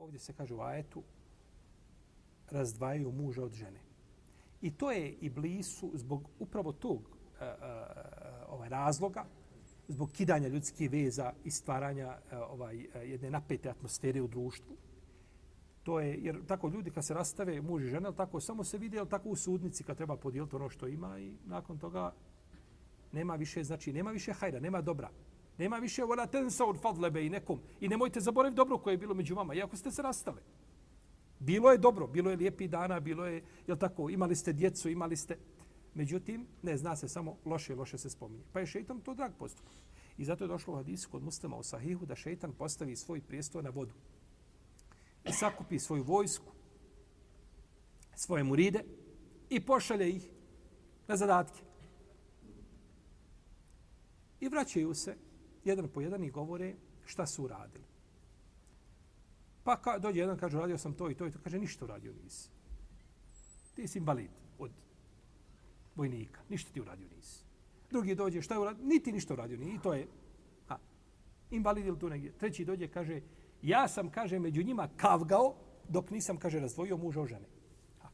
Ovdje se kaže u ajetu razdvajaju muža od žene. I to je i blisu zbog upravo tog uh, ovaj razloga, zbog kidanja ljudskih veza i stvaranja e, ovaj jedne napete atmosfere u društvu. To je, jer tako ljudi kad se rastave muž i žena, tako samo se vide, tako u sudnici kad treba podijeliti ono što ima i nakon toga nema više, znači nema više hajda, nema dobra. Nema više wala tensa od fadle bejnekum. I nemojte zaboraviti dobro koje je bilo među vama, iako ste se rastali. Bilo je dobro, bilo je lijepi dana, bilo je, jel tako, imali ste djecu, imali ste... Međutim, ne zna se samo loše loše se spominje. Pa je šeitan to drag postupak. I zato je došlo u hadisu kod muslima u sahihu da šeitan postavi svoj prijestoj na vodu. I sakupi svoju vojsku, svoje muride i pošalje ih na zadatke. I vraćaju se jedan po jedan i govore šta su uradili. Pa ka, dođe jedan, kaže, radio sam to i to i to. Kaže, ništa uradio nisi. Ti si invalid od vojnika. Ništa ti uradio nisi. Drugi dođe, šta je uradio? Niti ništa uradio nisi. I to je ha, invalid ili tu negdje. Treći dođe, kaže, ja sam, kaže, među njima kavgao dok nisam, kaže, razdvojio muža o žene. Ha.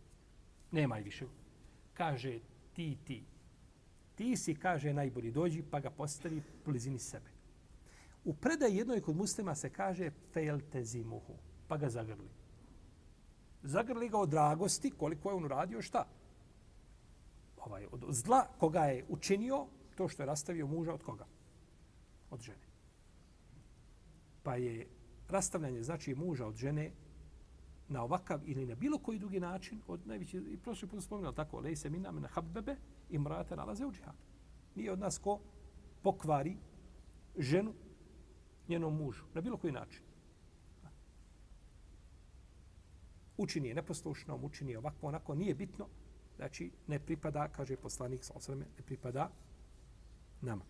Nema više. Kaže, ti, ti. Ti si, kaže, najbolji dođi, pa ga postavi blizini sebe. U predaj jednoj kod muslima se kaže feltezimuhu, pa ga zagrli. Zagrli ga od dragosti, koliko je on uradio, šta? Ovaj, od zla koga je učinio, to što je rastavio muža od koga? Od žene. Pa je rastavljanje znači muža od žene na ovakav ili na bilo koji drugi način, od najveći, i prošli put spominjali tako, lej se minam na habbebe i mrate nalaze u džihad. Nije od nas ko pokvari ženu njenom mužu, na bilo koji način. Učini je neposlušnom, učini je ovako, onako, nije bitno. Znači, ne pripada, kaže poslanik, ne pripada nama.